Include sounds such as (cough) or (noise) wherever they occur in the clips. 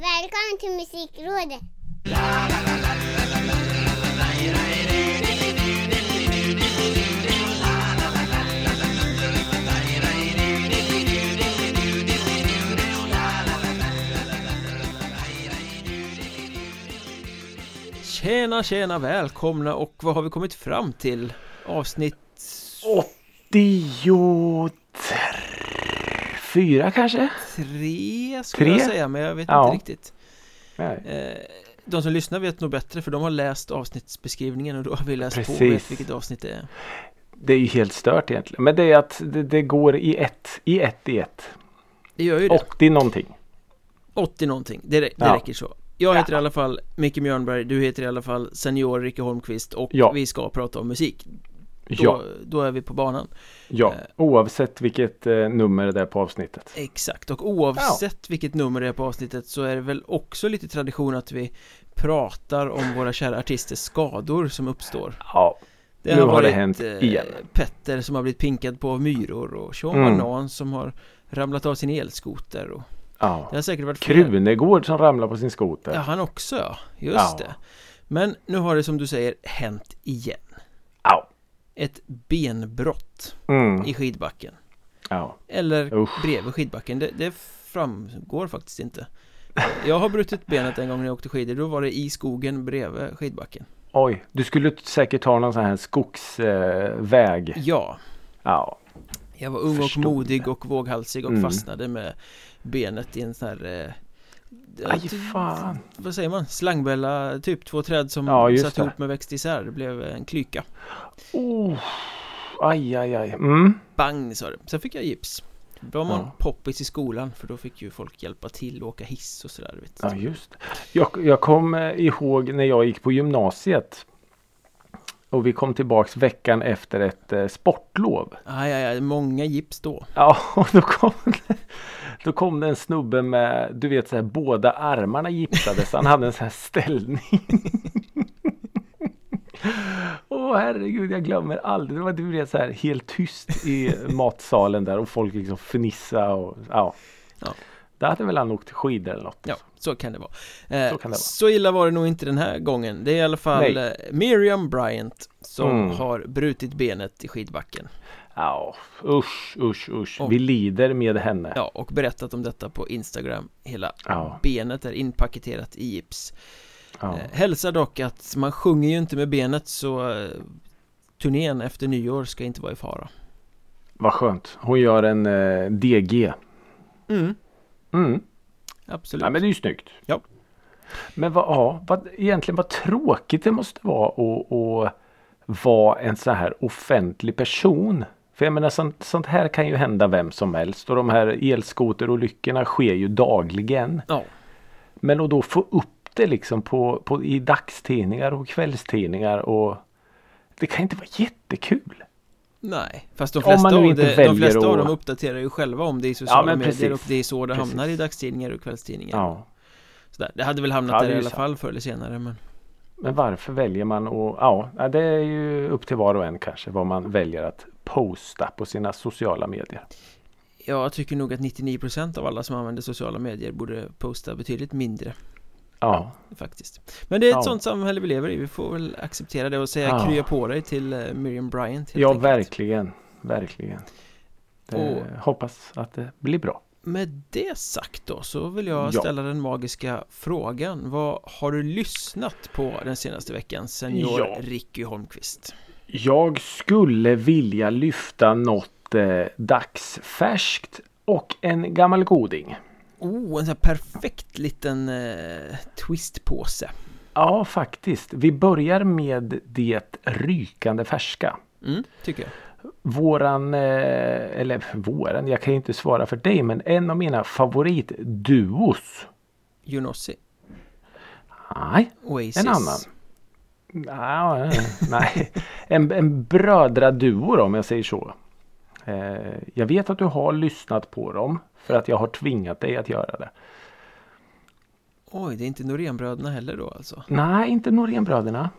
Välkommen till Musikrådet! Tjena tjena välkomna och vad har vi kommit fram till? Avsnitt 84 kanske? tre skulle Tre? jag säga men jag vet Ja. inte riktigt Nej. eh, De som lyssnar vet nog bättre för de har läst avsnittsbeskrivningen och då har vi läst på och Precis. vet vilket avsnitt det är Det är ju helt stört egentligen. Men det är att det, det går i ett, i ett, i ett. Det gör ju det 80 någonting. 80 någonting, det, det Ja. räcker så Jag heter i alla fall Micke Mjörnberg, du heter i alla fall Senior Ricke Holmqvist och Ja. vi ska prata om musik då, Ja, då är vi på banan ja. Eh. Oavsett vilket eh, nummer det är på avsnittet. Exakt, och oavsett vilket nummer det är på avsnittet så är det väl också lite tradition att vi pratar om våra kära artisters skador som uppstår Ja, Det Nu har varit det hänt eh, igen. Petter som har blivit pinkad på av myror och Sean Mm. Banan som har ramlat av sin elskoter och ja. det har säkert varit fler. Krunegård som ramlar på sin skoter. Ja, han också ja, just Ja. det Men nu har det som du säger hänt igen Ja. Ett benbrott Mm. i skidbacken ja. Eller Usch. bredvid skidbacken, det, det framgår faktiskt inte Jag har brutit benet en gång när jag åkte skidor, då var det i skogen bredvid skidbacken Oj, du skulle säkert ta någon sån här skogsväg. Eh. Ja, ja. jag var ung och Förstod modig och våghalsig och Mm. fastnade med benet i en sån här eh, Aj fan. Vad säger man? Slangbella, typ två träd som Ja, satt det. ihop med växt isär, det blev en klyka Oh. Aj, aj, aj. Mm. Bang sa det, sen fick jag gips Då var man Ja. poppis i skolan för då fick ju folk hjälpa till och åka hiss och sådär vet Ja, just det. jag, jag kom eh, ihåg när jag gick på gymnasiet. Och vi kom tillbaks veckan efter ett eh, sportlov. Aj, aj, aj, många gips då (laughs) Ja, och då kom, det, då kom det en snubbe med, du vet så här, båda armarna gipsade så han hade en sån här ställning. (laughs) Åh herregud, jag glömmer aldrig. Det var du vet så här helt tyst i matsalen där och folk liksom fnissa och ja. Ja. Där hade väl han åkt skidor eller något. Ja, så kan det vara eh, Så kan det vara. Så illa var det nog inte den här gången Det är i alla fall Nej. eh, Miriam Bryant som Mm. har brutit benet i skidbacken Ja, usch, usch, usch. Och- Vi lider med henne. Ja, och berättat om detta på Instagram Hela Ja. benet är inpaketerat i gips Ja. eh, Hälsar dock att man sjunger ju inte med benet så eh, Turnén efter nyår ska inte vara i fara Vad skönt. Hon gör en eh, DG. Mm, Mm. absolut Ja, men det är ju snyggt. Ja. Men vad, ja, vad, egentligen vad tråkigt det måste vara att, att vara en så här offentlig person. För jag menar sånt, sånt här kan ju hända vem som helst och de här elskoterolyckorna sker ju dagligen. Ja, Men att då få upp det liksom på, på, i dagstidningar och kvällstidningar och det kan inte vara jättekul. Nej Fast de flesta, av, det, de flesta av att- dem uppdaterar ju själva om det i sociala men medier precis. och det är så det Precis. hamnar i dagstidningar och kvällstidningar Ja. Sådär. Det hade väl hamnat Ja, där är i alla sant. fall förr eller senare men Men varför väljer man att, ja, ja, det är ju upp till var och en kanske vad man väljer att posta på sina sociala medier. Jag tycker nog att 99% av alla som använder sociala medier borde posta betydligt mindre Ja, faktiskt Men det är ett Ja. sånt samhälle vi lever i, vi får väl acceptera det och säga Ja. krya på dig till eh, Miriam Bryant ja enkelt. verkligen, verkligen. Och- Hoppas att det blir bra. Med det sagt då så vill jag Ja. ställa den magiska frågan Vad har du lyssnat på den senaste veckan, senior Ja. Ricky Holmqvist? Jag skulle vilja lyfta något eh, dagsfärskt och en gammal goding. Oh, en sån här perfekt liten eh, twistpåse Ja, faktiskt. Vi börjar med det rykande färska. mm, tycker jag Våran, eh, eller våran, jag kan ju inte svara för dig, men en av mina favoritduos. Junossi, Nej, Oasis en annan. Ja, nej, en, en brödraduo om jag säger så. Eh, jag vet att du har lyssnat på dem för att jag har tvingat dig att göra det. Oj, det är inte Norénbröderna heller då alltså? Nej, inte Norénbröderna.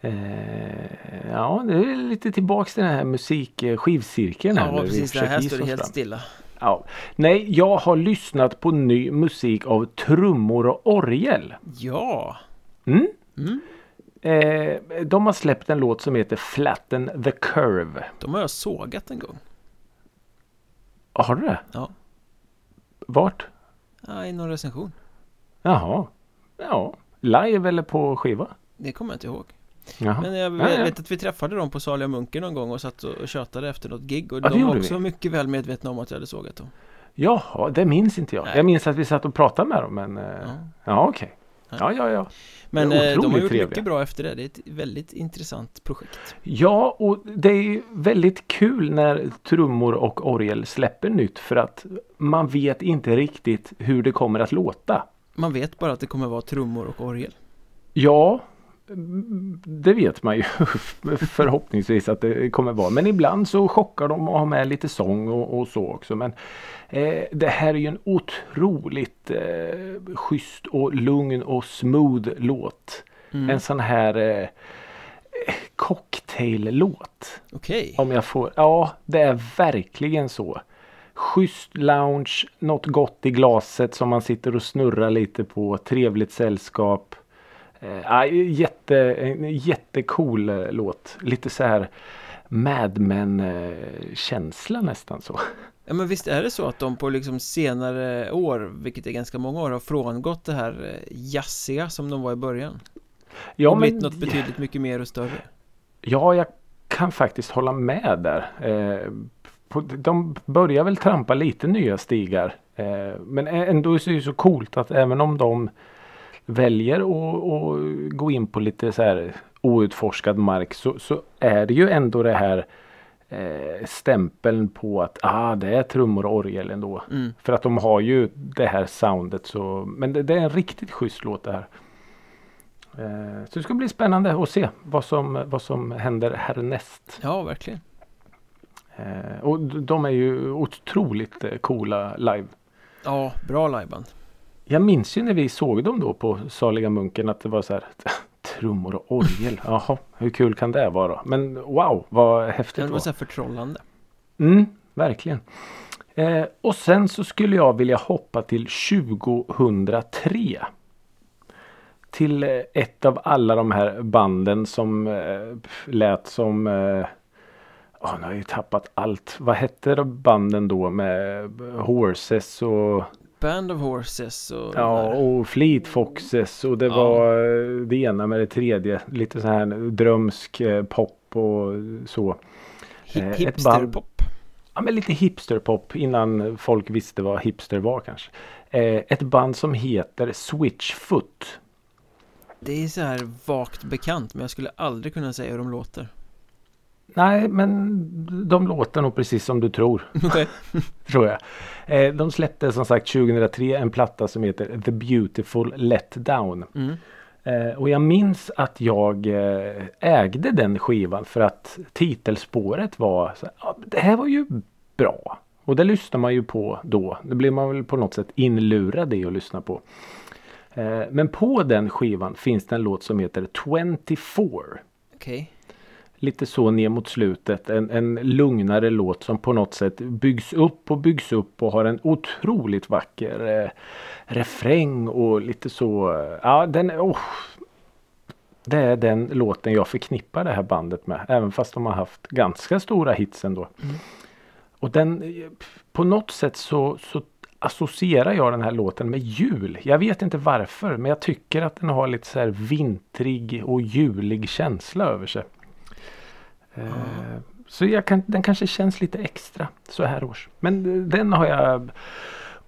Eh, ja, det är lite tillbaks till den här musik skivcirkeln. här Ja, vi precis, det här står det helt fram. stilla Ja. Nej, jag har lyssnat på ny musik av trummor och orgel. Ja, Mm. Mm. Eh, de har släppt en låt som heter Flatten the Curve. de har jag sågat en gång. Har du det? Ja. Vart? Ja, I någon recension. Jaha. Ja. Live eller på skiva? Det kommer jag inte ihåg. Jaha. Men jag Ja, ja. vet att vi träffade dem på Saliga Munken någon gång och satt och tjatade efter något gig och Ja, de var också vi. mycket väl medvetna om att jag hade sågat dem. Jaha, det minns inte jag. Nej. Jag minns att vi satt och pratade med dem men... eh, Ja. Ja, okej. Ja. Ja, ja, ja. Men eh, de har gjort trevliga. mycket bra efter det. Det är ett väldigt intressant projekt. Ja, och det är väldigt kul när trummor och orgel släpper nytt för att man vet inte riktigt hur det kommer att låta. Man vet bara att det kommer vara trummor och orgel. Ja, det vet man ju (laughs) förhoppningsvis att det kommer vara. Men ibland så chockar de och har med lite sång och, och så också. Men eh, det här är ju en otroligt eh, schysst och lugn och smooth låt. Mm. En sån här eh, cocktail-låt. Okej. Om jag får. Ja, det är verkligen så. Schysst lounge, något gott i glaset som man sitter och snurrar lite på. Trevligt sällskap. Eh, ja, jätte, en jättecool eh, låt. Lite så här Mad Men eh, känsla nästan så. Ja men visst är det så att de på liksom senare år, vilket är ganska många år, har frångått det här eh, jazziga som de var i början? Ja, och blivit något betydligt mycket mer och större. Ja, jag kan faktiskt hålla med där. Eh, på, de börjar väl trampa lite nya stigar. Eh, men ändå är det ju så coolt att även om de väljer att gå in på lite så här outforskad mark så, så är det ju ändå det här eh, stämpeln på att ah, det är trummor och orgel ändå. Mm. För att de har ju det här soundet så. Men det, det är en riktigt schysst låt det här. Eh, så det ska bli spännande att se vad som, vad som händer härnäst. Ja, verkligen. Eh, och de är ju otroligt eh, coola live. Ja, bra liveband. Jag minns ju när vi såg dem då på Saliga Munken att det var så här (laughs) trummor och orgel. Jaha, hur kul kan det vara? Men wow, vad häftigt Det var så här förtrollande. Mm, verkligen. Eh, och sen så skulle jag vilja hoppa till 2003. Till eh, ett av alla de här banden som eh, lät som eh, oh, nu har jag ju tappat allt. Vad hette de banden då med Horses och, Band of Horses och ja, och Fleet Foxes och det Ja. var eh, det ena med det tredje. Lite så här drömsk eh, pop och så. Hip, eh, hipsterpop. ja, men lite hipsterpop innan folk visste vad hipster var kanske. Ett band som heter Switchfoot. Det är så här vagt bekant men jag skulle aldrig kunna säga hur de låter. Nej, men de låter nog precis som du tror. (laughs) Tror jag. Eh, de släppte som sagt 2003 en platta som heter The Beautiful Let Down. Mm. Eh, och jag minns att jag eh, ägde den skivan för att titelspåret var så, ja, det här var ju bra. Och det lyssnar man ju på då. Det blir man väl på något sätt inlurad i att lyssna på. Men på den skivan finns det en låt som heter 24. Okej. Lite så ner mot slutet. En, en lugnare låt som på något sätt byggs upp och byggs upp och har en otroligt vacker eh, refräng och lite så. eh, Ja, den oh, Det är den låten jag förknippar det här bandet med. Även fast de har haft ganska stora hits ändå. Mm. Och den på något sätt så, så associerar jag den här låten med jul. Jag vet inte varför men jag tycker att den har lite så här vintrig och julig känsla över sig. Eh, Så kan, den kanske känns lite extra så här års. Men eh, den har jag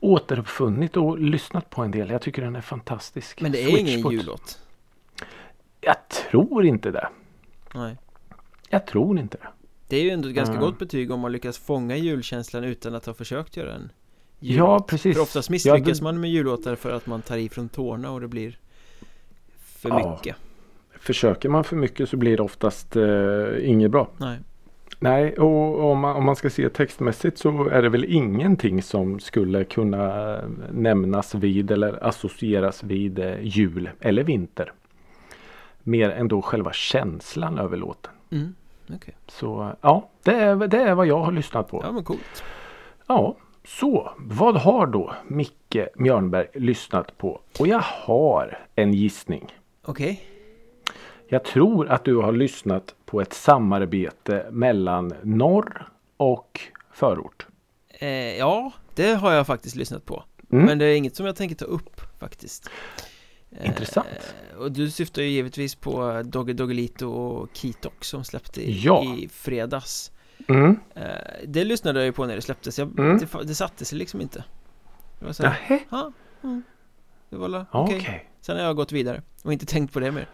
återuppfunnit och lyssnat på en del. Jag tycker den är fantastisk. Men det är ingen Switchfoot. jullåt. Jag tror inte det. Nej. Jag tror inte det. Det är ju ändå ett ganska Ja. gott betyg om man lyckas fånga julkänslan utan att ha försökt göra en Ja, jullåt. precis. För oftast misslyckas Ja, det- man med jullåtar för att man tar i från tårna och det blir för Ja. mycket. Försöker man för mycket så blir det oftast eh, inget bra. Nej. Nej, och om man, om man ska se textmässigt så är det väl ingenting som skulle kunna eh, nämnas vid eller associeras vid eh, jul eller vinter. Mer än då själva känslan över låten. Mm. Okej. Så ja, det är, det är vad jag har lyssnat på. Ja men coolt. Ja, Så, vad har då Micke Mjörnberg lyssnat på? Och jag har en gissning. Okej. Jag tror att du har lyssnat på ett samarbete mellan norr och förort. Eh, ja, det har jag faktiskt lyssnat på. Mm. Men det är inget som jag tänker ta upp faktiskt. Eh, Intressant. och du syftar ju givetvis på Dogge Doggelito och Kitok som släppte i, Ja. i fredags. Mm. Eh, det lyssnade jag ju på när det släpptes. Jag, Mm. det, det satte sig liksom inte. Det var så här, ja, mm, det var la- okej. okej. Sen har jag gått vidare och inte tänkt på det mer.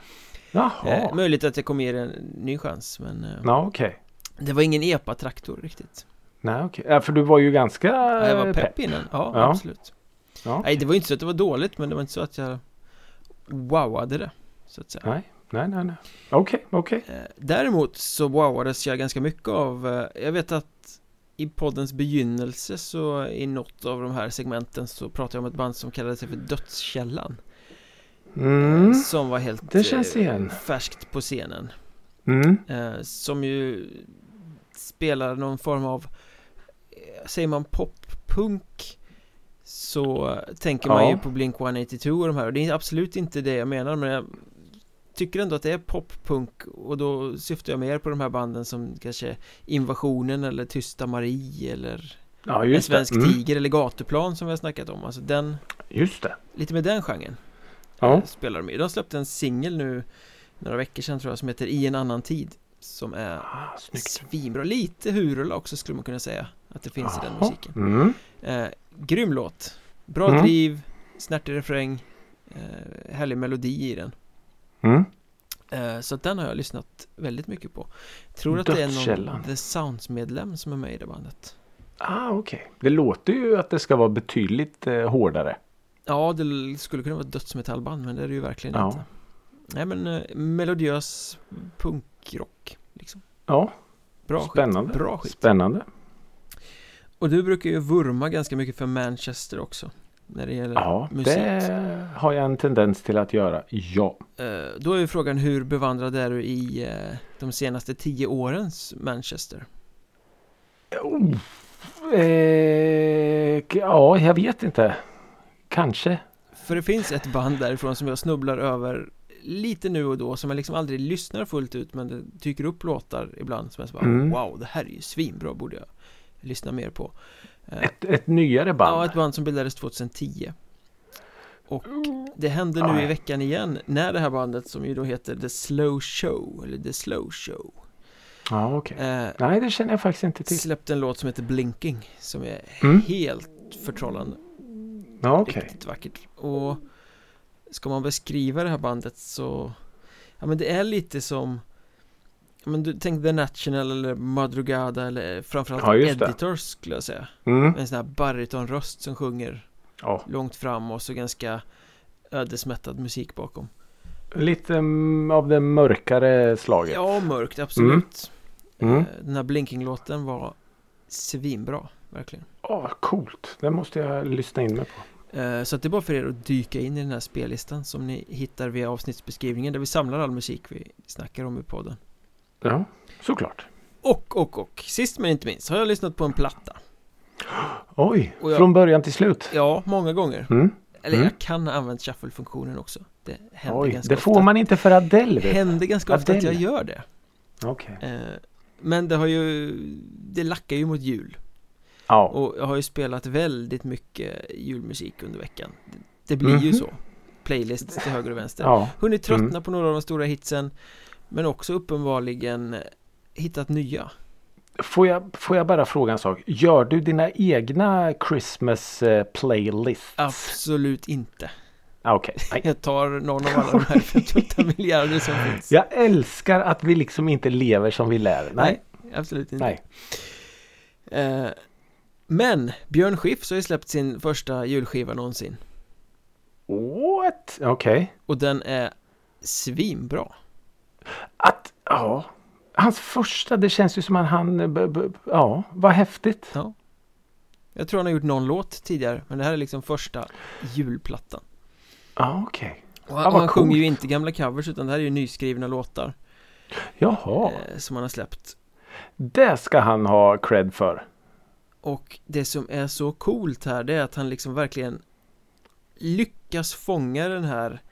Jaha, Eh, möjligt att jag kommer ge det en ny chans men eh, ja, okej. det var ingen epa-traktor riktigt. Nej, okej. Ja, för du var ju ganska Ja, jag var pepp innan, ja, Ja. absolut. Ja. Nej, det var inte så att det var dåligt men det var inte så att jag wowade det. Så att säga. Nej, nej, nej. nej. Okej, okej. Eh, Däremot så wowades jag ganska mycket av eh, Jag vet att i poddens begynnelse så i något av de här segmenten så pratade jag om ett band som kallade sig för Dödskällan Mm. Som var helt Det känns eh, igen. färskt på scenen Mm. eh, Som ju spelar någon form av eh, Säger man poppunk Så tänker man Ja. ju på Blink 182 och de här och det är absolut inte det jag menar men jag Tycker ändå att det är poppunk och då syftar jag mer på de här banden som kanske Invasionen eller Tysta Marie eller Ja, En. Svensk Mm. Tiger eller Gatuplan som vi har snackat om Alltså den, Just det. lite med den genren Ja. Spelar de i. De släppte en singel nu Några veckor sedan tror jag som heter I en annan tid Som är Ah, snyggt. svinbra, lite hurula också skulle man kunna säga Att det finns i den musiken Mm. eh, Grym låt Bra Mm. driv Snärtig refräng eh, Härlig melodi i den Mm. eh, Så den har jag lyssnat väldigt mycket på Tror att det är någon. The Sounds-medlem som är med i det bandet Ah, okej. Det låter ju att det ska vara betydligt eh, hårdare. Ja, det skulle kunna vara ett dödsmetallband men det är det ju verkligen Ja. inte Nej men eh, melodiös punkrock liksom Ja, Bra spännande. skit, bra skit Spännande. Och du brukar ju vurma ganska mycket för Manchester också När det gäller Ja, musik det har jag en tendens till att göra. Ja. Eh, Då är ju frågan hur bevandrad är du i eh, de senaste tio årens Manchester? Oh. Eh, ja, jag vet inte. Kanske. För det finns ett band därifrån som jag snubblar över lite nu och då som jag liksom aldrig lyssnar fullt ut men det dyker upp låtar ibland som jag så bara Mm. wow det här är ju svinbra borde jag lyssna mer på Eh, Ett, ett nyare band. Ja, ett band som bildades 2010 Och det hände nu i veckan igen när det här bandet som ju då heter The Slow Show eller The Slow Show Ja, okej. eh, Nej, det känner jag faktiskt inte till. Släppte en låt som heter Blinking som är Mm. helt förtrollande Ja, okej. Riktigt vackert Och Ska man beskriva det här bandet så Ja men det är lite som men du tänk The National eller Madrugada eller framförallt Ja, just det. Editors skulle jag säga Mm. En sån här baritonröst som sjunger Ja, långt fram och så ganska ödesmättad musik bakom lite mm, av det mörkare slaget. Ja, mörkt, absolut Mm. Eh, Den här Blinking-låten var svinbra, verkligen Ja, coolt. Det måste jag lyssna in mig på. Eh, Så att det är bara för er att dyka in i den här spellistan som ni hittar via avsnittsbeskrivningen där vi samlar all musik vi snackar om i podden Ja, såklart. Och, och, och, sist men inte minst har jag lyssnat på en platta Oj, jag- från början till slut. Ja, många gånger Mm. Eller Mm. jag kan ha använt shuffle-funktionen också Det händer Oj, ganska det ofta får man inte för Adele. Det händer ganska ofta att jag Adele. gör det Okej. Eh, Men det har ju Det lackar ju mot jul Ja. Och jag har ju spelat väldigt mycket julmusik under veckan Det, blir ju Mhm. så Playlists till höger och vänster ja. Hunnit tröttna Mm. på några av de stora hitsen Men också uppenbarligen hittat nya Får, jag, får jag bara fråga en sak? Gör du dina egna Christmas eh, playlists? Absolut inte Ah, Okej. (laughs) Nej. Jag tar någon av alla de här (laughs) 58 miljarder som finns Jag älskar att vi liksom inte lever som vi lär. Nej. absolut inte Nej. Eh, Men Björn Skifs har ju släppt sin första julskiva någonsin What? Okej. Och den är svinbra Att, ja. Hans första, det känns ju som att han, b, b, ja, vad häftigt. Ja Jag tror han har gjort någon låt tidigare Men det här är liksom första julplattan Ja, okej. Och han, Ja, och han sjunger ju inte gamla covers utan det här är ju nyskrivna låtar Jaha. eh, Som han har släppt Det ska han ha cred för. Och det som är så coolt här det är att han liksom verkligen lyckas fånga den här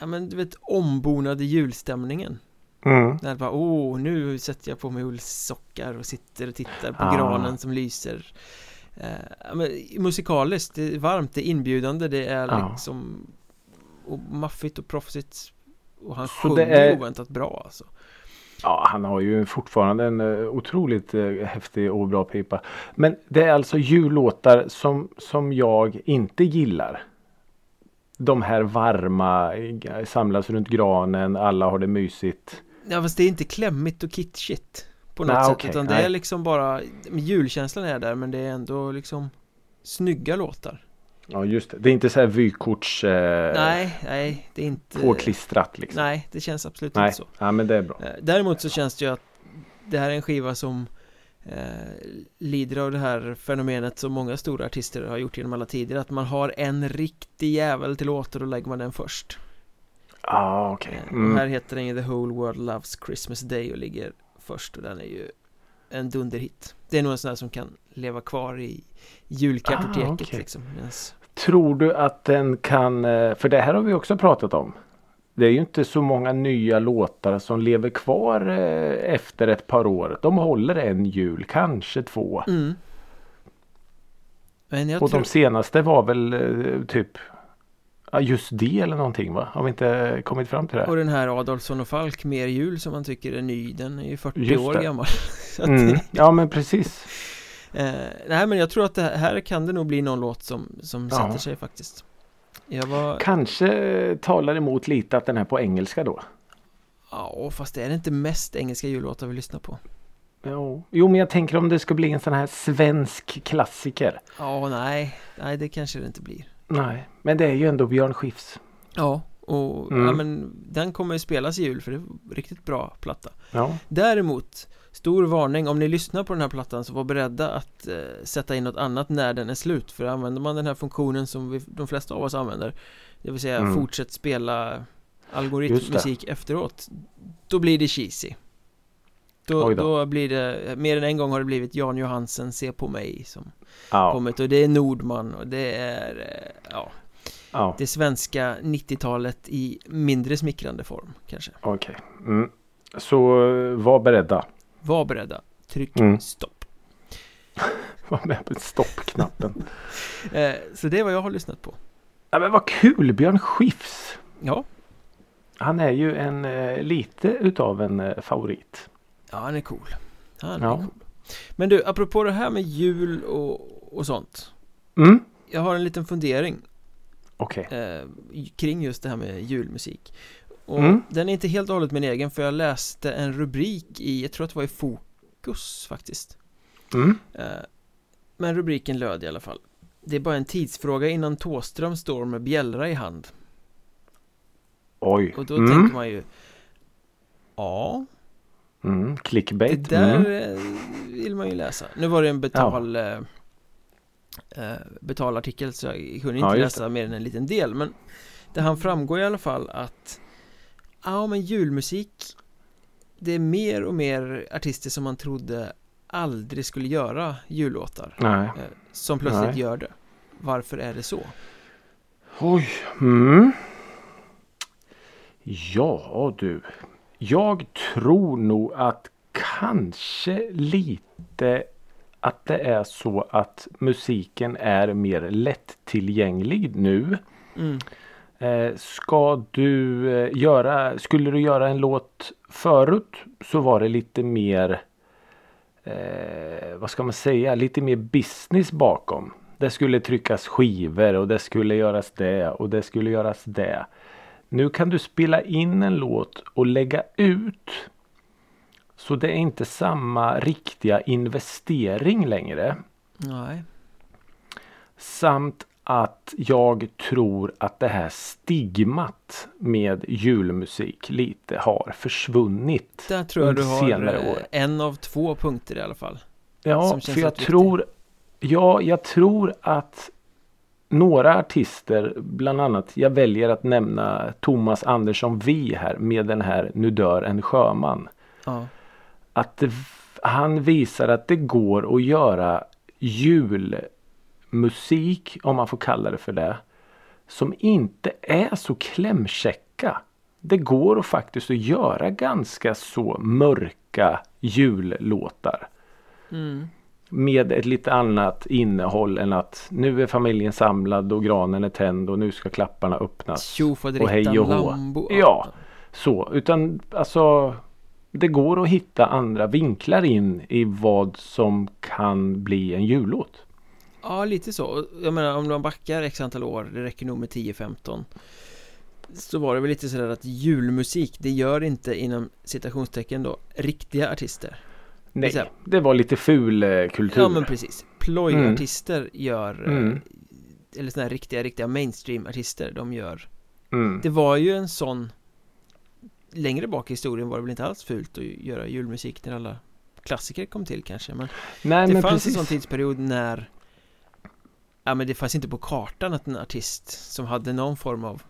Ja men du vet ombonade julstämningen Mm. Där bara, åh nu sätter jag på mig ullsockar och sitter och tittar på Ah. granen som lyser eh, ja, men, Musikaliskt, det är varmt, det är inbjudande, det är Ja. liksom och maffigt och proffsigt Och han Så sjunger är- oväntat bra alltså Ja, han har ju fortfarande en eh, otroligt eh, häftig och bra pipa. Men det är alltså jullåtar som, som jag inte gillar. De här varma, eh, samlas runt granen, alla har det mysigt. Ja fast det är inte klämmigt och kitschigt På något Nej, sätt okej, utan det nej. är liksom bara Julkänslan är där men det är ändå liksom Snygga låtar Ja, just det. Det är inte så här vykorts eh, Nej, nej det är inte påklistrat liksom. Nej, det känns absolut Nej, inte så ja, men det är bra. Eh, Däremot så känns det ju att det här är en skiva som eh, lider av det här fenomenet som många stora artister har gjort genom alla tider att man har en riktig jävel till låt och lägger man den först Ja, ah, okej. Eh, Och Mm. här heter den ju The Whole World Loves Christmas Day och ligger först och den är ju en dunderhit Det är nog en sån här som kan leva kvar i julkartoteket Ah, okej. liksom Medans- Tror du att den kan, eh, för det här har vi också pratat om. Det är ju inte så många nya låtar som lever kvar eh, efter ett par år. De håller en jul, kanske två. mm. Och tror de senaste var väl eh, typ ja, just det eller någonting va? Har vi inte kommit fram till det? Och den här Adolfsson och Falk Mer jul som man tycker är ny Den är ju 40 Just år det. gammal (laughs) Mm. Ja men precis. eh, Nej men jag tror att det här, kan det nog bli någon låt som, som Ja. sätter sig faktiskt var Kanske talar emot lite att den är på engelska då. Ja fast det är det inte mest engelska jullåtar vi lyssnar på Jo. jo men jag tänker om det ska bli en sån här svensk klassiker. Ja nej Nej det kanske det inte blir Nej, men det är ju ändå Björn Skifs. Ja och Mm. ja, men den kommer ju spelas i jul för det är riktigt bra platta Ja. Däremot Stor varning om ni lyssnar på den här plattan så var beredda att eh, sätta in något annat när den är slut för använder man den här funktionen som vi, de flesta av oss använder Det vill säga Mm. fortsätt spela algoritmmusik efteråt Då blir det cheesy då, då. då. blir det, mer än en gång har det blivit Jan Johansen Se på mig som Ja. kommit och det är Nordman och det är eh, ja, ja. det svenska 90-talet i mindre smickrande form kanske Okej. Mm. Så eh, var beredda. Var beredda, tryck Mm. stopp (laughs) Var med på stoppknappen. (laughs) eh, Så det är vad jag har lyssnat på ja, men vad kul! Björn Skifs. Ja, Han är ju en lite utav en favorit. Ja han är cool Han Ja. är cool Men du, apropå det här med jul och, och sånt Mm. Jag har en liten fundering Okej. eh, kring just det här med julmusik Och Mm. den är inte helt och hållet min egen för jag läste en rubrik i, jag tror att det var i Fokus faktiskt Mm. eh, Men rubriken löd i alla fall Det är bara en tidsfråga innan Tåström står med bjällra i hand Oj. Och då mm. tänker man ju Ja, Mm. det Clickbait. där Mm. eh, vill man ju läsa Nu var det en betal eh, eh, Betalartikel så jag kunde Ja, inte just läsa mer än en liten del men Det han framgår i alla fall att Ja men julmusik Det är mer och mer artister som man trodde aldrig skulle göra jullåtar Nej. eh, Som plötsligt Nej. gör det Varför är det så? Oj. Mm. Ja du. Jag tror nog att kanske lite att det är så att musiken är mer lättillgänglig nu. Mm. Eh, ska du eh, göra, skulle du göra en låt förut så var det lite mer eh, vad ska man säga, lite mer business bakom. Det skulle tryckas skivor och det skulle göras det och det skulle göras det. Nu kan du spela in en låt och lägga ut. Så det är inte samma riktiga investering längre. Nej Samt att jag tror att det här stigmat med julmusik lite har försvunnit. Där tror jag du har senare eh, år. en av två punkter i alla fall Ja, för jag viktig. tror Ja, jag tror att några artister, bland annat, jag väljer att nämna Thomas Andersson Vi här med den här Nu dör en sjöman. Ja, Att det, han visar att det går att göra julmusik, om man får kalla det för det, som inte är så klämkäcka. Det går att faktiskt att göra ganska så mörka jullåtar. Mm. Med ett lite annat innehåll än att nu är familjen samlad och granen är tänd och nu ska klapparna öppnas. Och hej och hå. Ja. Så, utan alltså det går att hitta andra vinklar in i vad som kan bli en jullåt. Ja, lite så. Jag menar om man backar x antal år, det räcker nog med 10-15 Så var det väl lite sådär att julmusik, det gör inte inom citationstecken då riktiga artister Nej, här- det var lite ful eh, kultur. Ja men precis Plojartister gör eh, Mm. Eller sådana här riktiga, riktiga mainstream-artister, de gör Mm. Det var ju en sån Längre bak i historien var det väl inte alls fult att göra julmusik när alla klassiker kom till kanske men Nej, Det men fanns precis. en sån tidsperiod när Ja men det fanns inte på kartan att en artist som hade någon form av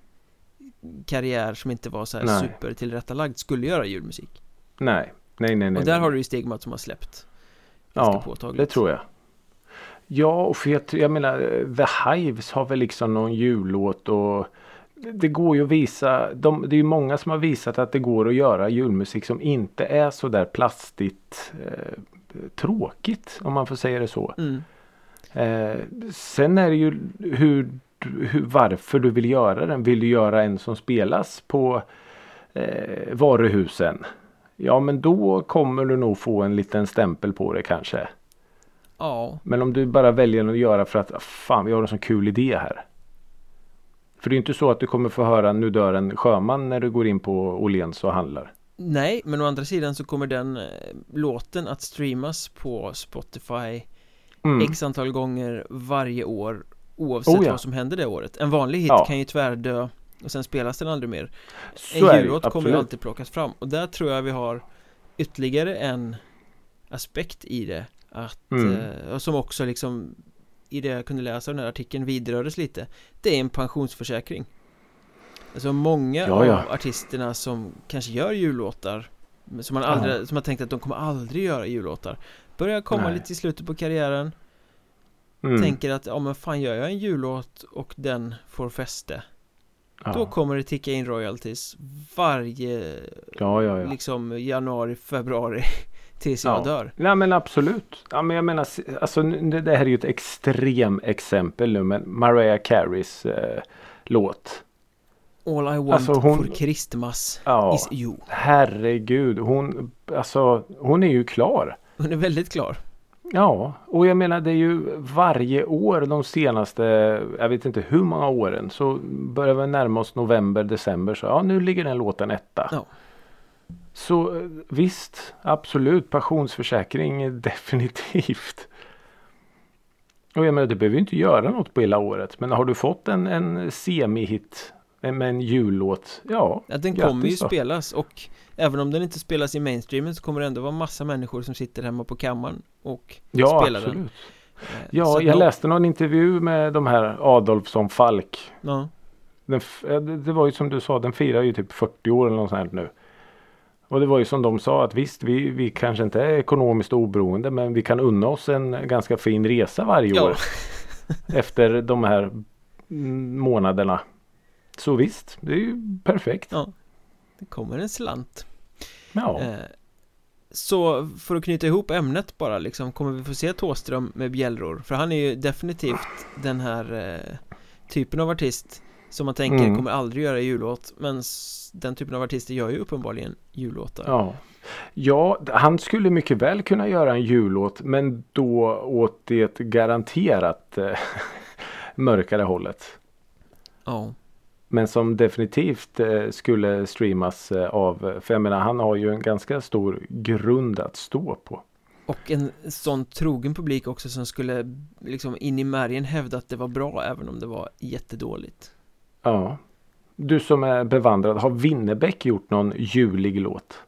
Karriär som inte var så här Nej. supertillrättalagd skulle göra julmusik Nej, nej, nej. nej Och där nej. har du ju Stigmat som har släppt Ganska Ja, påtagligt det tror jag. Ja, och för jag, jag menar The Hives har väl liksom någon jullåt och det går ju att visa. De, det är ju många som har visat att det går att göra julmusik som inte är så där plastigt eh, tråkigt om man får säga det så. mm. Eh, sen är det ju hur, hur, varför du vill göra den. Vill du göra en som spelas på eh, varuhusen? Ja men då kommer du nog få en liten stämpel på det kanske. Ja, Men om du bara väljer att göra för att "Ah, fan vi har en sån kul idé här. För det är inte så att du kommer få höra nu dör en sjöman när du går in på Åhléns och handlar. nej men å andra sidan så kommer den eh, låten att streamas på Spotify Mm. X antal gånger varje år Oavsett Oh ja. vad som händer det året En vanlig hit Ja. kan ju tvärdö Och sen spelas den aldrig mer. Så En jullåt kommer ju alltid plockas fram. Och där tror jag vi har Ytterligare en Aspekt i det. Att, Mm. eh, som också liksom I det jag kunde läsa av den här artikeln vidrördes lite. Det är en pensionsförsäkring. Alltså många Ja, ja. av artisterna som kanske gör jullåtar Som man aldrig, som har tänkt att de kommer aldrig göra jullåtar Börjar komma Nej. lite i slutet på karriären. Mm. Tänker att, ja men fan gör jag en jullåt och den får fäste ja. Då kommer det ticka in royalties varje ja, ja, ja. liksom januari, februari (laughs) tills jag Ja. dör Nej men absolut. Ja, men jag menar, alltså, det här är ju ett extrem exempel nu men Mariah Careys eh, låt. All I want Alltså, hon- for Christmas Ja, is you herregud. Hon, alltså, hon är ju klar. Hon är väldigt klar Ja, och jag menar det är ju varje år de senaste, jag vet inte hur många åren, så börjar vi närma oss november, december så ja nu ligger den låten etta. Ja. Så eh, visst, absolut, pensionsförsäkring (laughs) definitivt. Och jag menar du behöver ju inte göra något på hela året men har du fått en, en semi-hit med en jullåt, ja. Ja, den kommer ju då. spelas och även om den inte spelas i mainstreamen så kommer det ändå vara massa människor som sitter hemma på kammaren och Ja, spelar den absolut. Eh, så Ja, att jag nå- läste någon intervju med de här Adolfsson Falk Ja, Den, ja, det var ju som du sa, den firar ju typ 40 år eller något sånt nu. Och det var ju som de sa att visst, vi, vi kanske inte är ekonomiskt oberoende men vi kan unna oss en ganska fin resa varje Ja. år. (laughs) efter de här månaderna. Så visst, det är ju perfekt. Ja. det kommer en slant Ja, Eh, Så för att knyta ihop ämnet bara liksom Kommer vi få se Tåström med bjällror? För han är ju definitivt den här eh, typen av artist Som man tänker Mm. kommer aldrig göra jullåt Men den typen av artister gör ju uppenbarligen jullåtar ja. ja, han skulle mycket väl kunna göra en jullåt men då åt det garanterat eh, (laughs) mörkare hållet. Ja, Men som definitivt eh, skulle streamas eh, av, för jag menar han har ju en ganska stor grund att stå på. och en sån trogen publik också som skulle liksom in i märgen hävda att det var bra även om det var jättedåligt Ja. Du som är bevandrad, har Winnerbäck gjort någon julig låt?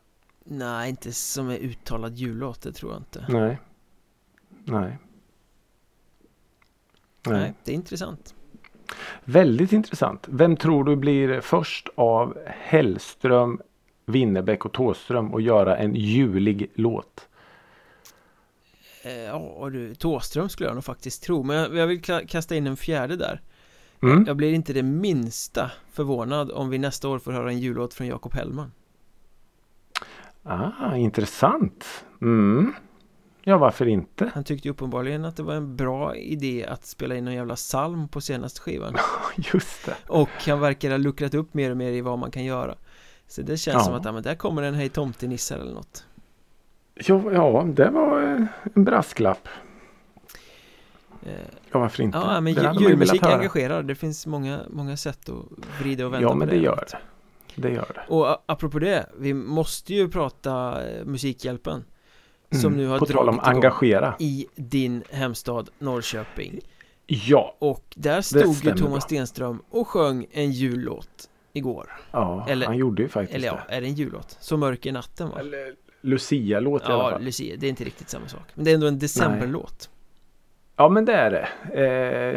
Nej, inte som är uttalad jullåt, det tror jag inte Nej. Nej. Nej. Nej, det är intressant Väldigt intressant. Vem tror du blir först av Hellström, Winnerbäck och Thåström att göra en julig låt? Eh, Ja du, Tåström skulle jag nog faktiskt tro Men jag, vill kasta in en fjärde där Mm. Jag blir inte det minsta förvånad om vi nästa år får höra en jullåt från Jakob Hellman Ah, intressant. Mm. Ja, varför inte? Han tyckte ju uppenbarligen att det var en bra idé att spela in en jävla psalm på senaste skivan (laughs) Just det. Och han verkar ha luckrat upp mer och mer i vad man kan göra Så det känns Ja. som att, ja men där kommer en Hej tomtenissar eller något Ja, ja, det var eh, en brasklapp. Eh, Ja, varför inte? Ja men Det höra. engagerar Det finns många, många sätt att vrida och vända Ja, på men det det gör det. Det gör det. Och apropå det, vi måste ju prata eh, Musikhjälpen Som Mm. nu har På tal om dragit engagera. i din hemstad Norrköping Ja, Och där stod ju Thomas. Stenström och sjöng en jullåt igår ja Eller- han gjorde ju faktiskt Eller ja, det. är det en jullåt? Så mörk är natten va? Eller Lucia-låt i alla Ja, fall. Lucia, det är inte riktigt samma sak Men det är ändå en decemberlåt Ja men det är det.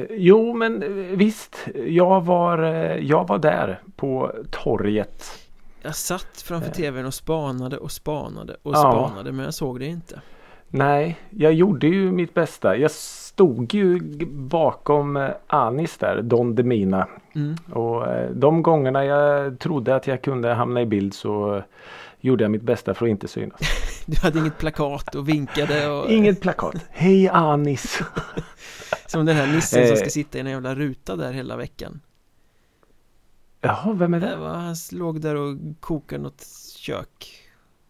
Eh, jo men eh, visst. Jag var, eh, jag var där på torget. Jag satt framför Eh. tvn och spanade och spanade och Ja. spanade men jag såg det inte Nej, jag gjorde ju mitt bästa. Jag stod ju bakom eh, Anis där, Don Demina. mm. Och eh, de gångerna jag trodde att jag kunde hamna i bild så gjorde jag mitt bästa för att inte synas. (laughs) Du hade inget plakat och vinkade och Inget plakat. Hej Anis! (laughs) Som den här nissen som ska sitta i en jävla ruta där hela veckan Jaha, vem är det Han låg där och kokade något kök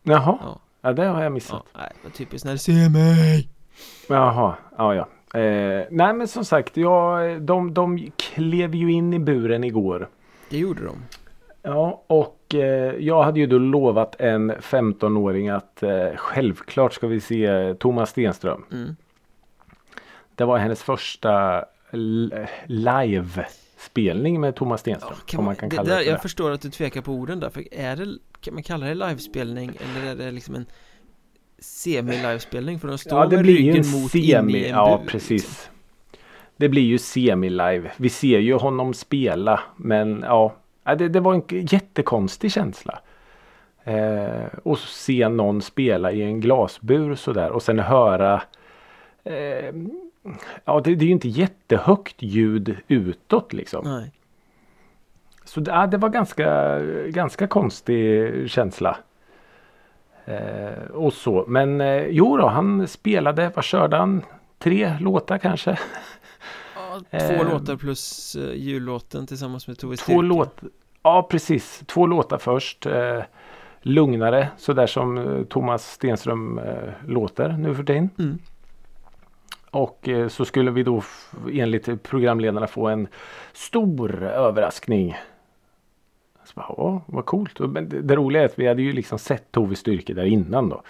Jaha, Ja, ja det har jag missat. ja nej, var typiskt när du ser mig Jaha, ja ja. Eh, nej men som sagt, jag, de, de klev ju in i buren igår. Det gjorde de Ja, och eh, jag hade ju då lovat en 15-åring att eh, självklart ska vi se Thomas Stenström. mm. Det var hennes första l- live-spelning med Thomas ja, Stenström. om man, man kan det, kalla där, det Jag det. förstår att du tvekar på orden där för är det, kan man kalla det livespelning eller är det liksom en semi-livespelning för de står Ja, det med blir ju ryggen mot in i semi. en Ja, bur, precis. liksom. Det blir ju semi-live. Vi ser ju honom spela. Men ja, ja, det, det var en jättekonstig känsla. Eh, och se någon spela i en glasbur sådär och sen höra eh, Ja det, det är ju inte jättehögt ljud utåt liksom. Nej, Så det, ja, det var ganska, ganska konstig känsla. Eh, och så. Men eh, jo då, han spelade, vad körde han? Tre låtar kanske? ja, (laughs) två Eh, låtar plus uh, jullåten tillsammans med Tove Två låtar. Ja precis, två låtar först. Eh, lugnare, sådär som eh, Thomas Stenström eh, låter nu för tiden. mm. Och eh, så skulle vi då enligt programledarna få en stor överraskning. Så bara, Åh, vad coolt. Men det, det roliga är att vi hade ju liksom sett Tove Styrke där innan då.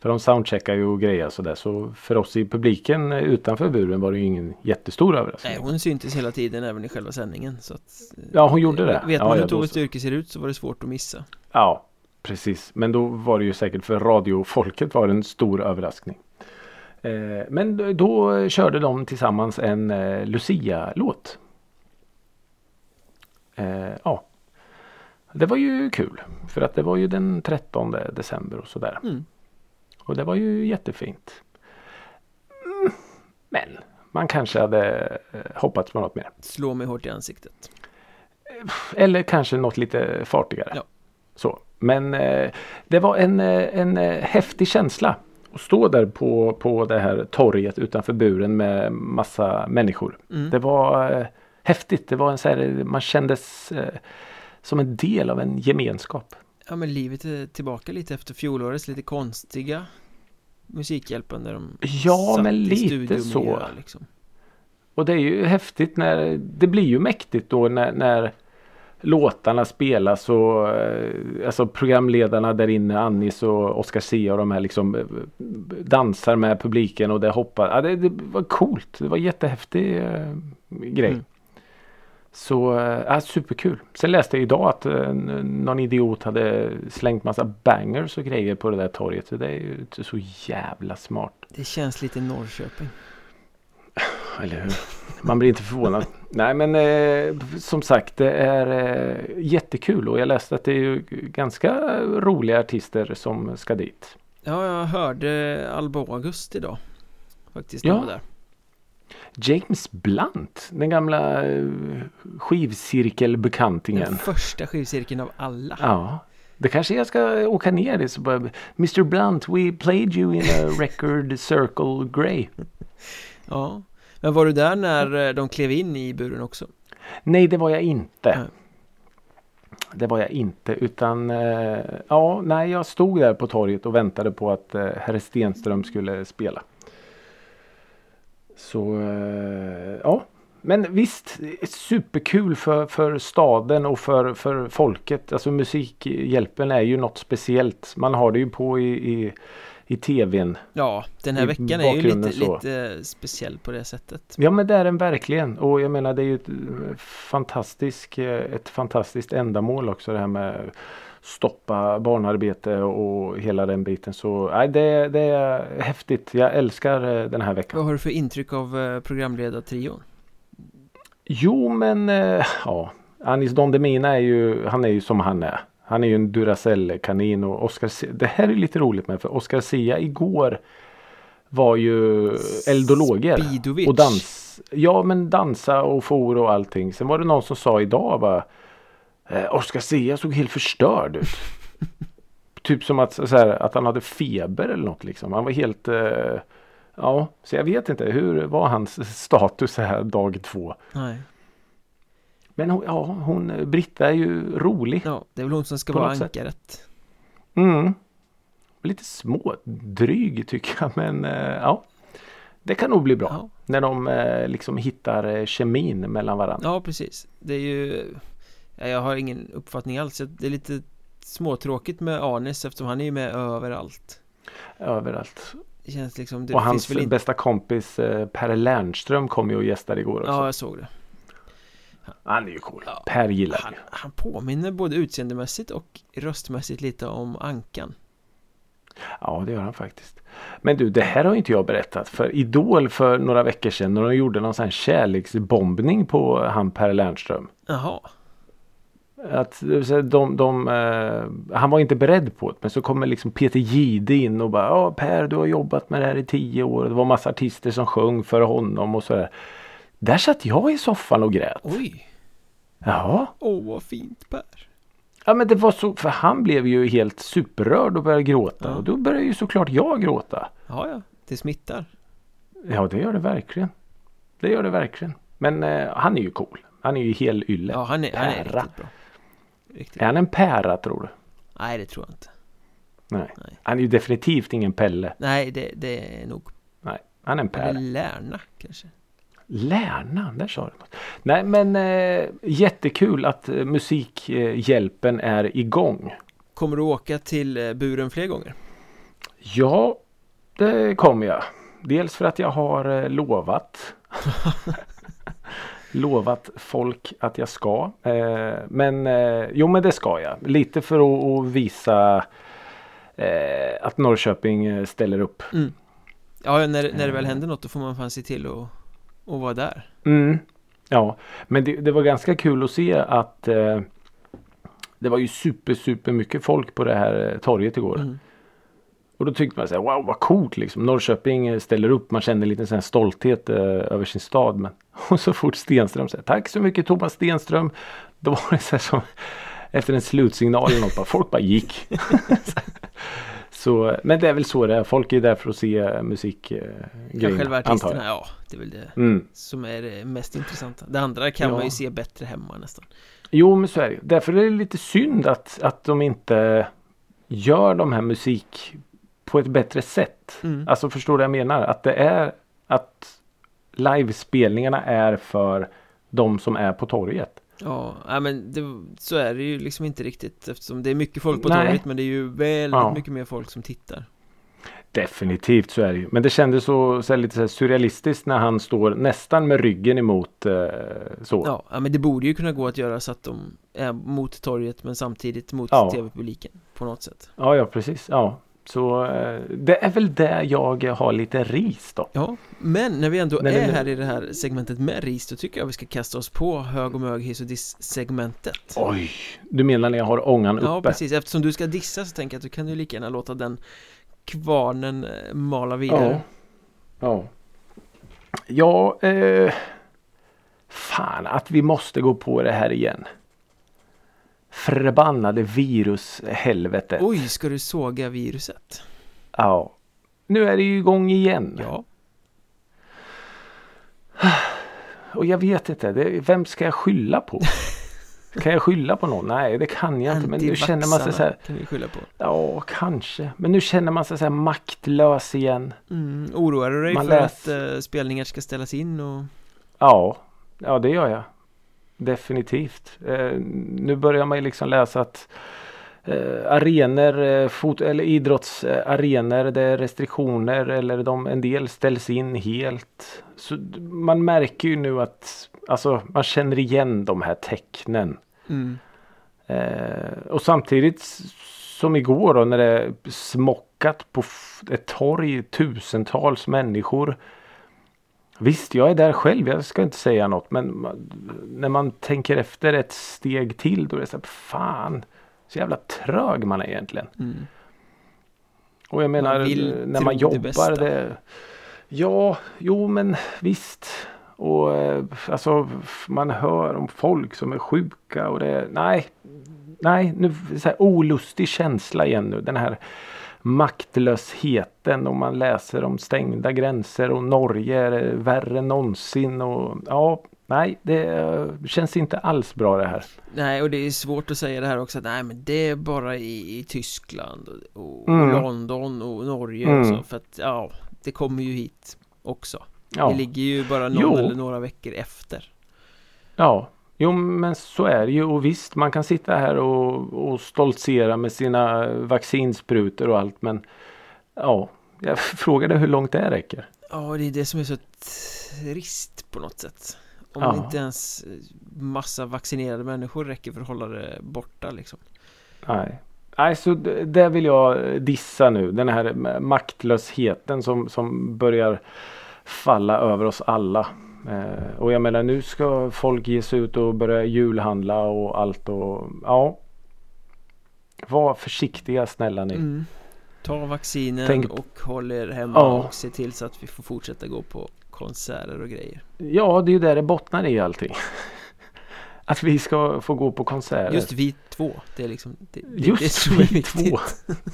För de soundcheckar ju och grejer sådär. Så för oss i publiken eh, utanför buren var det ju ingen jättestor överraskning. Nej, hon syntes hela tiden även i själva sändningen så att, eh, Ja, hon gjorde det. Vet Ja, man ja, hur Tove. Styrke ser ut så var det svårt att missa Ja, precis. Men då var det ju säkert för radiofolket var det en stor överraskning. Eh, men då, körde de tillsammans en eh, Lucia-låt. Eh, ja. Det var ju kul. För att det var ju den 13 december och sådär. mm. Och det var ju jättefint. Mm, men man kanske hade hoppats på något mer. Slå mig hårt i ansiktet Eller kanske något lite fartigare. Ja. Så. Men det var en, en häftig känsla. Att stå där på, på det här torget utanför buren med massa människor. mm. Det var eh, häftigt. Det var en så här, man kändes eh, som en del av en gemenskap. Ja men livet är tillbaka lite efter fjolårets lite konstiga Musikhjälpen där de Ja, satt men i lite studiomiljö, så. liksom. Och det är ju häftigt när det blir ju mäktigt då när, när låtarna spelas och eh, alltså programledarna där inne, Annis och Oscar Sia och de här liksom eh, dansar med publiken och det hoppar. Ja, det, det var coolt. Det var jättehäftig eh, grej. Mm. Så ja, superkul. Sen läste jag idag att n- någon idiot hade slängt massa bangers och grejer på det där torget. Så det är ju så jävla smart. Det känns lite Norrköping Eller hur? Man blir inte förvånad. Nej men eh, som sagt det är eh, jättekul och jag läste att det är ganska roliga artister som ska dit. Ja, jag hörde Alba August idag faktiskt Ja. där. James Blunt, den gamla eh, skivcirkelbekantingen. Den första skivcirkeln av alla. Ja. Det kanske jag ska åka ner dit så bara Mr Blunt, we played you in a record circle grey. (laughs) Ja. Men var du där när eh, de klev in i buren också? Nej, det var jag inte. Nej. Det var jag inte utan eh, ja, nej, jag stod där på torget och väntade på att eh, herr Stenström skulle spela. Så ja, men visst superkul för, för staden och för, för folket. Alltså Musikhjälpen är ju något speciellt. Man har det ju på i, i, i tvn. Ja, den här I veckan är ju lite, så. lite speciell på det sättet. Ja men det är den verkligen och jag menar det är ju ett eh, fantastiskt, eh, ett fantastiskt ändamål också det här med stoppa barnarbete och hela den biten. Så nej, det, det är häftigt. Jag älskar eh, den här veckan. Vad har du för intryck av eh, programledartrion? Jo men eh, ja, Anis Don Demina är ju, han är ju som han är. Han är ju en Duracell-kanin och Oscar Se- Det här är lite roligt med för Oscar Sia igår var ju eldologer. Spidovic. Och dans. Ja men dansa och for och allting. Sen var det någon som sa idag bara eh, Oscar Sia såg helt förstörd ut. (laughs) typ som att, här, att han hade feber eller något liksom. Han var helt eh, Ja, så jag vet inte. Hur var hans status här dag två? Nej. Men hon, ja, hon, Britta är ju rolig. Ja, det är väl hon som ska vara ankaret. Mm. Lite smådryg tycker jag men eh, ja. Det kan nog bli bra. Ja. När de eh, liksom hittar eh, kemin mellan varandra. Ja, precis. Det är ju... ja, Jag har ingen uppfattning alls. Det är lite småtråkigt med Anis eftersom han är ju med överallt. Överallt. Känns liksom... Det och hans inte... bästa kompis eh, Per Lernström kom ju och gästade igår också. Ja, jag såg det. Han är ju cool. Ja. Per gillar Han, han påminner både utseendemässigt och röstmässigt lite om Ankan. Ja det gör han faktiskt. Men du det här har inte jag berättat. För Idol för några veckor sedan när de gjorde någon sån här kärleksbombning på han Per Lernström. Jaha. Att de, de, eh, han var inte beredd på det. Men så kommer liksom Peter Gide in och bara Ja Per du har jobbat med det här i tio år. Det var massa artister som sjöng för honom och sådär. Där satt jag i soffan och grät. Oj. Ja. Åh, vad fint Per. Ja men det var så. För han blev ju helt superrörd och började gråta. Ja. Och då började ju såklart jag gråta. Ja, ja. Det smittar. Ja det gör det verkligen. Det gör det verkligen. Men eh, han är ju cool. Han är ju hel ylle. Ja, han är, han är riktigt bra. Riktigt. Är han en pära tror du? Nej, det tror jag inte. Nej. Nej. Han är ju definitivt ingen Pelle. Nej, det, det är nog... Nej. Han är en Eller pära. Lärna kanske. Lärna, där sa du något. Nej men eh, jättekul att eh, Musikhjälpen är igång. Kommer du åka till eh, buren fler gånger? Ja, det kommer jag. Dels för att jag har eh, lovat. (laughs) lovat folk att jag ska. Eh, men eh, jo men det ska jag. Lite för att, visa eh, att Norrköping ställer upp. Ja, när, när det väl händer något då får man fan se till att, att vara där. Mm. Ja, men det, det var ganska kul att se att eh, det var ju super super mycket folk på det här torget igår. Mm. Och då tyckte man så här, wow vad coolt liksom. Norrköping eh, ställer upp. Man kände lite sån här stolthet eh, över sin stad. Men, (laughs) och så fort Stenström säger tack så mycket Thomas Stenström. Då var det så här som efter en slutsignal eller något. Bara, folk bara gick. (laughs) så, men det är väl så det är. Folk är där för att se eh, musikgrejer. Ja, själva artisterna, ja, det är väl det Mm. som är det mest intressanta. Det andra kan Ja. man ju se bättre hemma nästan. Jo men så är det. Därför är det lite synd att, att de inte gör de här musik på ett bättre sätt. Mm. Alltså förstår du vad jag menar? Att det är att livespelningarna är för de som är på torget. Ja, men det, så är det ju liksom inte riktigt eftersom det är mycket folk på Nej. torget men det är ju väldigt Ja. mycket mer folk som tittar. Definitivt så är det ju. Men det kändes så, så här lite så här surrealistiskt när han står nästan med ryggen emot eh, så. Ja, ja, men det borde ju kunna gå att göra så att de är mot torget men samtidigt mot Ja. tv-publiken på något sätt. Ja, ja precis. Ja. Så eh, det är väl där jag har lite ris då. Ja, men när vi ändå Nej, är nej. här i det här segmentet med ris då tycker jag vi ska kasta oss på hög och mög, hiss och diss segmentet. Oj, du menar när jag har ångan uppe? Ja, precis. Eftersom du ska dissa så tänker jag att du kan ju lika gärna låta den kvarnen eh, mala vidare. Ja. ja. Ja, eh, fan att vi måste gå på det här igen. Förbannade virushelvete. Oj, ska du såga viruset? Ja. Nu är det ju igång igen. Ja. Och jag vet inte, det, vem ska jag skylla på? (laughs) Kan jag skylla på någon? Nej, det kan jag inte. Men nu känner man sig så här. kan vi skylla på. Ja, kanske. Men nu känner man sig så här maktlös igen. Mm, oroar du dig Man för läs- att eh, spelningar ska ställas in och Ja, ja det gör jag. Definitivt. Eh, nu börjar man ju liksom läsa att eh, arenor, eh, fot eller idrottsarenor, det är restriktioner eller de, en del ställs in helt. Så man märker ju nu att alltså, man känner igen de här tecknen. mm, Eh, och samtidigt som igår då när det smockat på ett torg tusentals människor. Visst, jag är där själv. Jag ska inte säga något. Men när man tänker efter ett steg till då är det så här, fan. Så jävla trög man är egentligen. mm. Och jag menar eh, när man det jobbar. bästa. Det, ja, jo men visst. Och eh, alltså man hör om folk som är sjuka och det nej. Nej, nu så här olustig känsla igen nu. Den här maktlösheten och man läser om stängda gränser och Norge är värre än någonsin och ja, nej, det känns inte alls bra det här. Nej, och det är svårt att säga det här också att nej men det är bara i, i Tyskland och, och Mm. London och Norge Mm. och så för att ja, det kommer ju hit också. Ja. Vi ligger ju bara någon Jo. eller några veckor efter. Ja, jo men så är det ju och visst man kan sitta här och, och stoltsera med sina vaccinsprutor och allt men ja, jag (laughs) frågade hur långt det räcker. Ja, det är det som är så trist på något sätt. Om Ja. inte ens massa vaccinerade människor räcker för att hålla det borta liksom. Nej. Nej, så det vill jag dissa nu. Den här maktlösheten som, som börjar falla över oss alla. Eh, och jag menar nu ska folk ge sig ut och börja julhandla och allt och ja. Var försiktiga snälla ni. Mm. Ta vaccinen Tänk- och håll er hemma Ja. och se till så att vi får fortsätta gå på konserter och grejer. Ja, det är ju där det bottnar i allting. (laughs) Att vi ska få gå på konserter. Just vi två, det är liksom det, det, Just det som är vi (laughs) viktigt. två.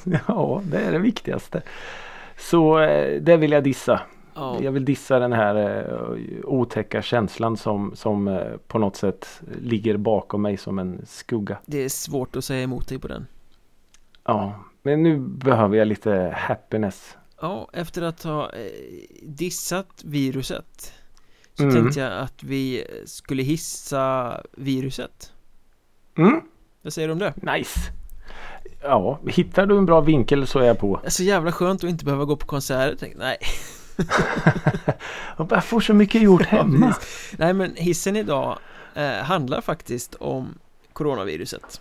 (laughs) Ja, det är det viktigaste. Så eh, det vill jag dissa. Ja, Jag vill dissa den här eh, otäcka känslan som, som eh, på något sätt ligger bakom mig som en skugga. det är svårt att säga emot dig på den. Ja, men nu behöver jag lite happiness. Ja, efter att ha eh, dissat viruset så Mm. tänkte jag att vi skulle hissa viruset. Mm, Vad säger du om det? nice. Ja, hittar du en bra vinkel så är jag på. Det är så jävla skönt att inte behöva gå på konserter. Tänk, nej. (laughs) Jag får så mycket gjort hemma. nej, men hissen idag eh, handlar faktiskt om coronaviruset.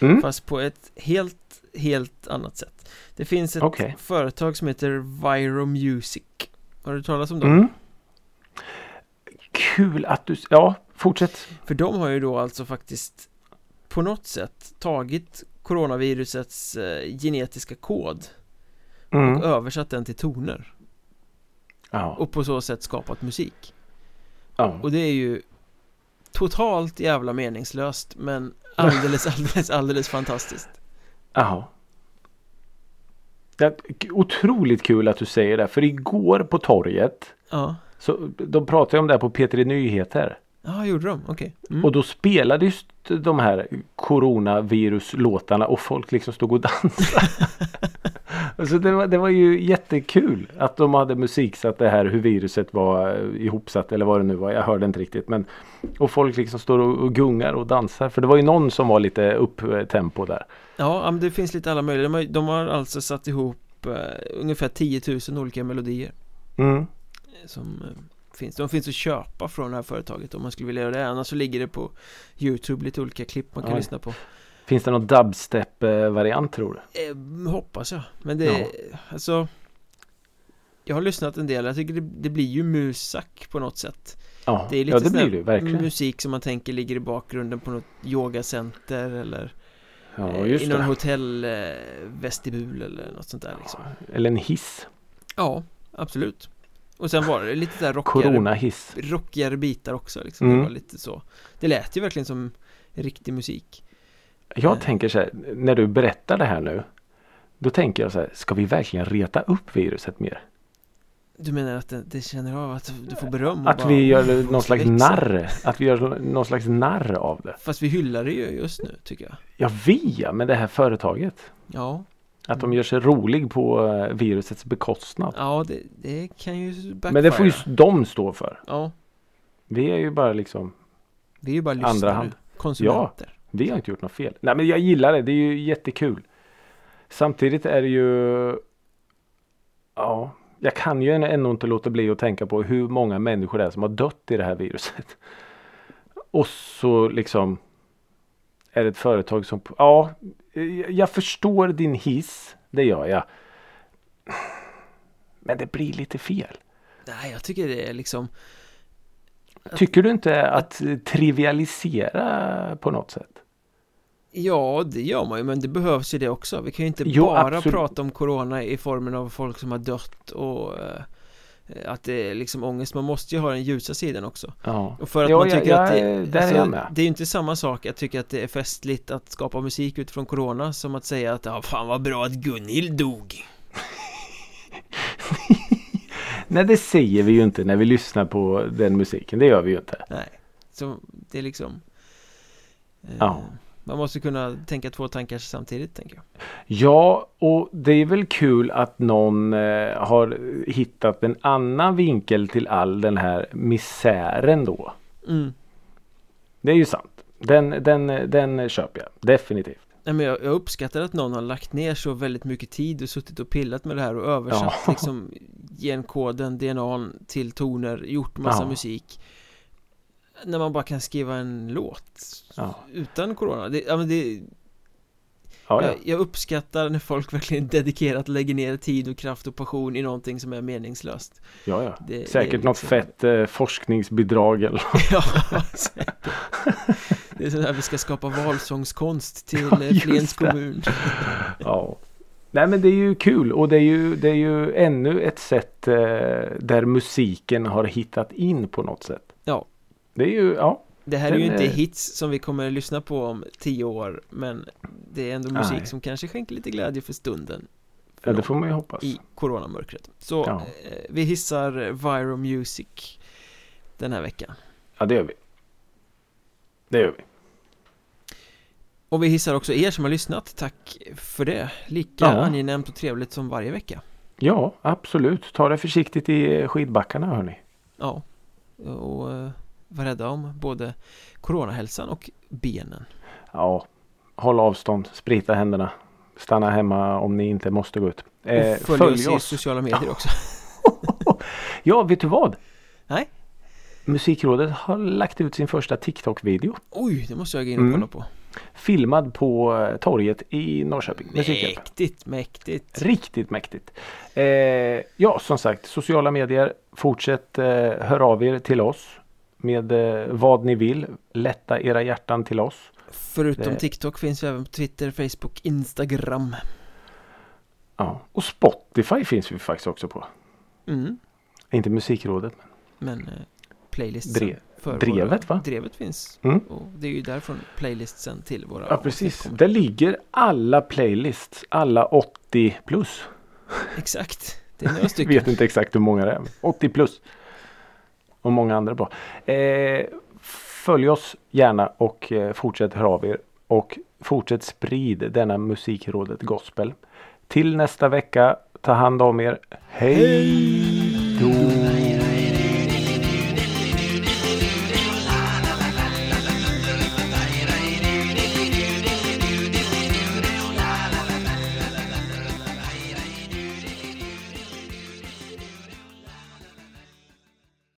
Mm, Fast på ett helt, helt annat sätt. Det finns ett Okej. företag som heter Viro Music. Har du talat om dem? mm. Kul att du... Ja, fortsätt. För de har ju då alltså faktiskt på något sätt tagit coronavirusets eh, genetiska kod och Mm. översatt den till toner Ja, och på så sätt skapat musik. ja. Och det är ju totalt jävla meningslöst men (laughs) alldeles, alldeles, alldeles fantastiskt. Jaha. Det är otroligt kul att du säger det. För igår på torget Ja, så de pratade om det här på P3 Nyheter. ja gjorde de? Okej. Mm. Och då spelade just de här coronaviruslåtarna och folk liksom stod och dansade. (laughs) så det var, det var ju jättekul att de hade musiksatt det här hur viruset var eh, ihopsatt eller vad det nu var. Jag hörde inte riktigt. Men, och folk liksom står och, och gungar och dansar. För det var ju någon som var lite upp-tempo där. Ja, det finns lite alla möjliga. De har, de har alltså satt ihop eh, ungefär 10 000 olika melodier Mm. som eh, finns. De finns att köpa från det här företaget om man skulle vilja göra det. Annars så ligger det på Youtube lite olika klipp man kan Oj. lyssna på. Finns det någon dubstep-variant tror du? Eh, hoppas jag. Men det, Ja. alltså Jag har lyssnat en del, jag tycker det, det blir ju musak på något sätt Ja, Det är lite ja det blir det verkligen. musik som man tänker ligger i bakgrunden på något yogacenter eller Ja, eh, just i någon hotellvestibul eller något sånt där liksom Eller en hiss. Ja, absolut Och sen var det lite där rockigare, Corona-hiss. rockigare bitar också liksom. Mm. Det var lite så Det lät ju verkligen som riktig musik Jag tänker så här, när du berättar det här nu. Då tänker jag så här, ska vi verkligen reta upp viruset mer? Du menar att det, det känner av att du får beröm Att bara vi gör någon slags växa? narr. Att vi gör någon slags narr av det. Fast vi hyllar det ju just nu tycker jag Ja, vi ja, med det här företaget. Ja, Att de gör sig rolig på eh, virusets bekostnad. ja det, det kan ju backfire Men det får ju de stå för. Ja, Vi är ju bara liksom, vi är ju bara lyssnare Andra hand. Vi har inte gjort något fel. Nej men jag gillar det, det är ju jättekul. Samtidigt är det ju, ja, jag kan ju ändå inte låta bli att tänka på hur många människor det är som har dött i det här viruset. Och så liksom är det ett företag som, ja, jag förstår din hiss, det gör jag. Men det blir lite fel. Nej, jag tycker det är liksom Tycker du inte att trivialisera på något sätt? Ja, det gör man ju, men det behövs ju det också Vi kan ju inte Jo, bara absolut. prata om corona i formen av folk som har dött och eh, att det är liksom ångest Man måste ju ha den ljusa sidan också Ja, Och för att Ja, man jag- tycker att jag- det, alltså, där är jag med. det är ju inte samma sak att tycka att det är festligt att skapa musik utifrån corona Som att säga att ja, fan vad bra att Gunhild dog (laughs) Nej det säger vi ju inte när vi lyssnar på den musiken. Det gör vi ju inte. Nej, så det är liksom eh, Ja. Man måste kunna tänka två tankar samtidigt tänker jag Ja och det är väl kul att någon eh, har hittat en annan vinkel till all den här misären då. mm. Det är ju sant. Den, den, den köper jag definitivt. Nej men jag, jag uppskattar att någon har lagt ner så väldigt mycket tid och suttit och pillat med det här och översatt Ja. liksom (laughs) genkoden, DNAn till toner, gjort massa Ja. musik När man bara kan skriva en låt Ja. utan corona det, ja, men det, Ja, ja. jag, jag uppskattar när folk verkligen dedikerat lägger ner tid och kraft och passion i någonting som är meningslöst ja, ja. Det- Säkert det är något liksom- fett eh, forskningsbidrag eller (laughs) Ja, säkert Det är så här vi ska skapa valsångskonst till Ja, eh, Flens kommun (laughs) Ja. Nej men det är ju kul och det är ju, det är ju ännu ett sätt eh, där musiken har hittat in på något sätt. Det är ju, ja. Det här är ju inte är- hits som vi kommer att lyssna på om tio år Men det är ändå musik Nej. som kanske skänker lite glädje för stunden för ja det får man ju hoppas. I coronamörkret Så Ja. eh, vi hissar Viro Music Den här veckan Ja det gör vi. Det gör vi. Och vi hissar också er som har lyssnat Tack för det Lika Ja. angenämt och trevligt som varje vecka Ja absolut. Ta det försiktigt i eh, skidbackarna hörni. Ja Och eh, var rädda om både coronahälsan och benen Ja. Håll avstånd, sprita händerna. Stanna hemma om ni inte måste gå ut. Eh, Och följ, oss i sociala medier också (laughs) Ja, vet du vad? Nej. Musikrådet har lagt ut sin första TikTok-video. Oj, det måste jag gå in och Mm. kolla på Filmad på eh, torget i Norrköping. Mäktigt, mäktigt Riktigt mäktigt. Eh, ja, som sagt, sociala medier. Fortsätt eh, hör av er till oss med eh, vad ni vill. Lätta era hjärtan till oss. Förutom Det- TikTok finns vi även på Twitter, Facebook, Instagram Ja. Och Spotify finns vi faktiskt också på. mm. Inte Musikrådet. Men eh, playlist Dre- Drevet, våra, va? Drevet finns Mm. och det är ju därifrån playlistsen till våra Ja, precis. Där ligger alla playlists. Alla 80 plus. Exakt, det är några Jag (laughs) stycken vet inte exakt hur många det är. men 80 plus. Och många andra bra. Eh, följ oss gärna och eh, fortsätt höra av er. Och fortsätt sprid denna musikrådet gospel. Till nästa vecka. Ta hand om er. Hej då!